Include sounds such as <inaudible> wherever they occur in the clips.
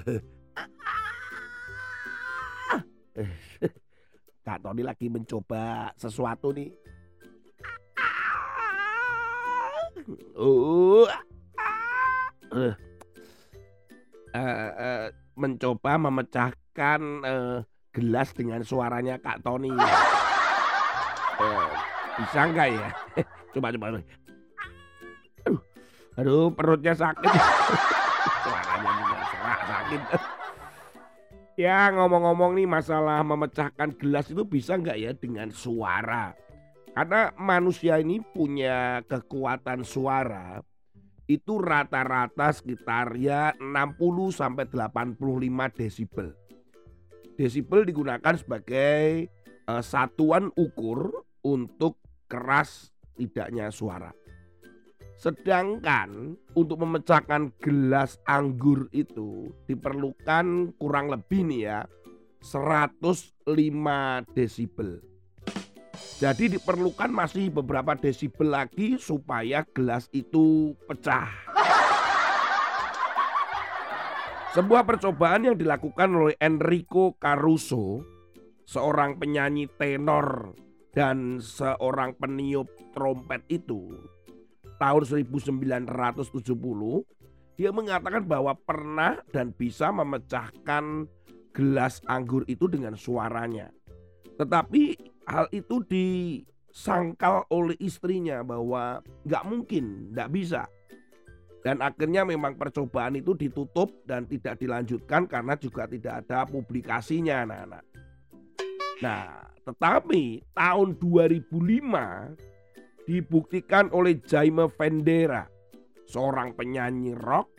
<laughs> Kak Tony lagi mencoba sesuatu nih. Uh, uh, uh, mencoba memecahkan uh, gelas dengan suaranya Kak Tony. Uh, bisa nggak ya? <laughs> coba coba. Aduh, aduh perutnya sakit. <laughs> Sakit. <laughs> Ya ngomong-ngomong nih masalah memecahkan gelas itu bisa nggak ya dengan suara? Karena manusia ini punya kekuatan suara itu rata-rata sekitar ya 60 sampai 85 desibel. Desibel digunakan sebagai uh, satuan ukur untuk keras tidaknya suara. Sedangkan untuk memecahkan gelas anggur itu diperlukan kurang lebih nih ya 105 desibel. Jadi diperlukan masih beberapa desibel lagi supaya gelas itu pecah. Sebuah percobaan yang dilakukan oleh Enrico Caruso, seorang penyanyi tenor dan seorang peniup trompet itu tahun 1970 dia mengatakan bahwa pernah dan bisa memecahkan gelas anggur itu dengan suaranya. Tetapi hal itu disangkal oleh istrinya bahwa nggak mungkin, nggak bisa. Dan akhirnya memang percobaan itu ditutup dan tidak dilanjutkan karena juga tidak ada publikasinya anak-anak. Nah, tetapi tahun 2005 dibuktikan oleh Jaime Vendera, seorang penyanyi rock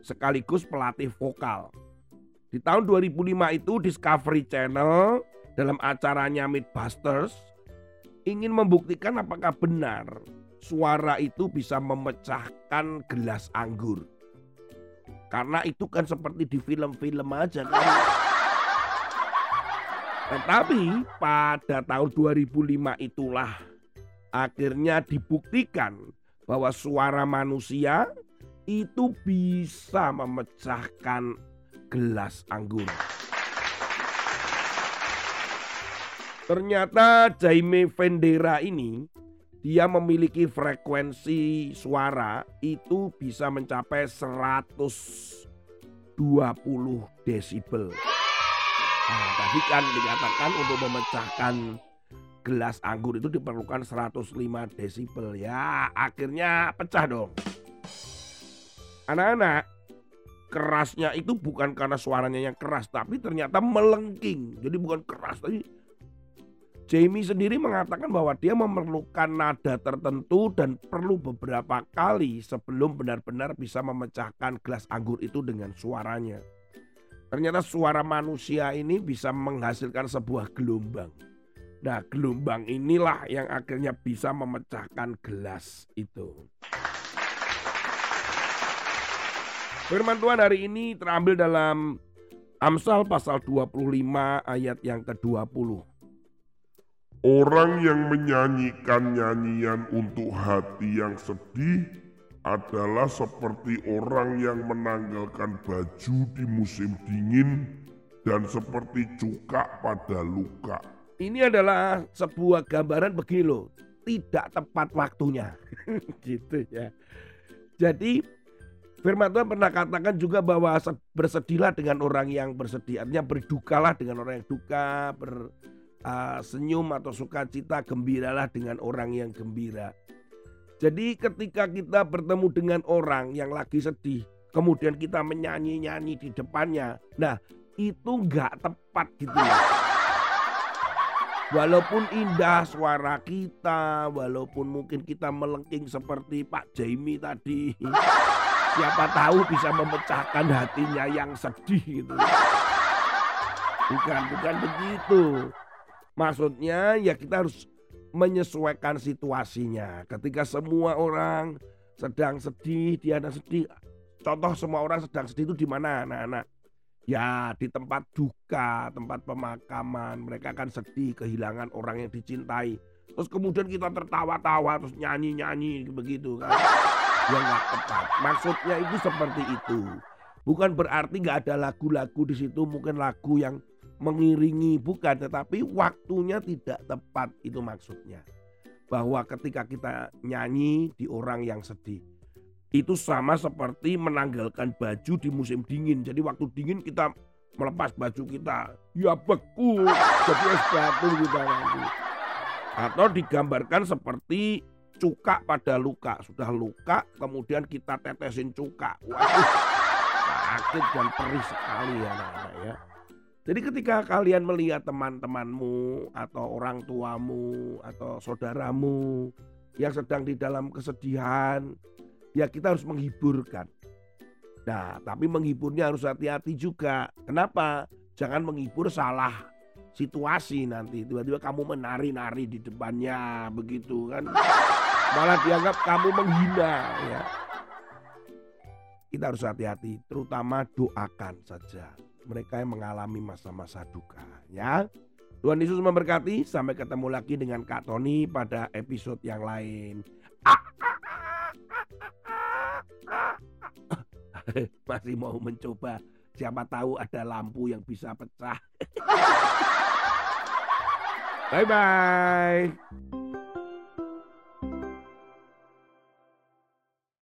sekaligus pelatih vokal. Di tahun 2005 itu Discovery Channel dalam acaranya Mythbusters ingin membuktikan apakah benar suara itu bisa memecahkan gelas anggur. Karena itu kan seperti di film-film aja kan. Tetapi pada tahun 2005 itulah akhirnya dibuktikan bahwa suara manusia itu bisa memecahkan gelas anggur. Ternyata Jaime Vendera ini dia memiliki frekuensi suara itu bisa mencapai 120 desibel. Nah, tadi kan dikatakan untuk memecahkan gelas anggur itu diperlukan 105 desibel ya akhirnya pecah dong anak-anak kerasnya itu bukan karena suaranya yang keras tapi ternyata melengking jadi bukan keras tadi Jamie sendiri mengatakan bahwa dia memerlukan nada tertentu dan perlu beberapa kali sebelum benar-benar bisa memecahkan gelas anggur itu dengan suaranya. Ternyata suara manusia ini bisa menghasilkan sebuah gelombang. Nah, gelombang inilah yang akhirnya bisa memecahkan gelas itu. Firman Tuhan hari ini terambil dalam Amsal pasal 25 ayat yang ke-20. Orang yang menyanyikan nyanyian untuk hati yang sedih adalah seperti orang yang menanggalkan baju di musim dingin dan seperti cuka pada luka. Ini adalah sebuah gambaran begini loh, tidak tepat waktunya. <laughs> gitu ya. Jadi firman Tuhan pernah katakan juga bahwa bersedihlah dengan orang yang bersedih. Artinya berdukalah dengan orang yang duka, bersenyum uh, atau sukacita, gembiralah dengan orang yang gembira. Jadi ketika kita bertemu dengan orang yang lagi sedih, kemudian kita menyanyi-nyanyi di depannya, nah itu nggak tepat gitu ya. Walaupun indah suara kita, walaupun mungkin kita melengking seperti Pak Jaimi tadi, siapa tahu bisa memecahkan hatinya yang sedih gitu. Bukan, bukan begitu. Maksudnya ya kita harus menyesuaikan situasinya. Ketika semua orang sedang sedih, dia sedih. Contoh semua orang sedang sedih itu di mana anak-anak? Ya di tempat duka, tempat pemakaman mereka akan sedih kehilangan orang yang dicintai. Terus kemudian kita tertawa-tawa terus nyanyi-nyanyi begitu kan. Ya nggak tepat. Maksudnya itu seperti itu. Bukan berarti nggak ada lagu-lagu di situ, mungkin lagu yang mengiringi bukan, tetapi waktunya tidak tepat itu maksudnya. Bahwa ketika kita nyanyi di orang yang sedih, itu sama seperti menanggalkan baju di musim dingin. Jadi waktu dingin kita melepas baju kita, ya beku, jadi es batu kita nanti. Atau digambarkan seperti cuka pada luka, sudah luka kemudian kita tetesin cuka. Waduh, sakit dan perih sekali ya anak-anak ya. Jadi ketika kalian melihat teman-temanmu atau orang tuamu atau saudaramu yang sedang di dalam kesedihan, ya kita harus menghiburkan. Nah, tapi menghiburnya harus hati-hati juga. Kenapa? Jangan menghibur salah situasi nanti. Tiba-tiba kamu menari-nari di depannya begitu kan. Malah dianggap kamu menghina ya. Kita harus hati-hati, terutama doakan saja mereka yang mengalami masa-masa duka ya. Tuhan Yesus memberkati. Sampai ketemu lagi dengan Kak Tony pada episode yang lain. <laughs> Masih mau mencoba. Siapa tahu ada lampu yang bisa pecah. <laughs> bye bye.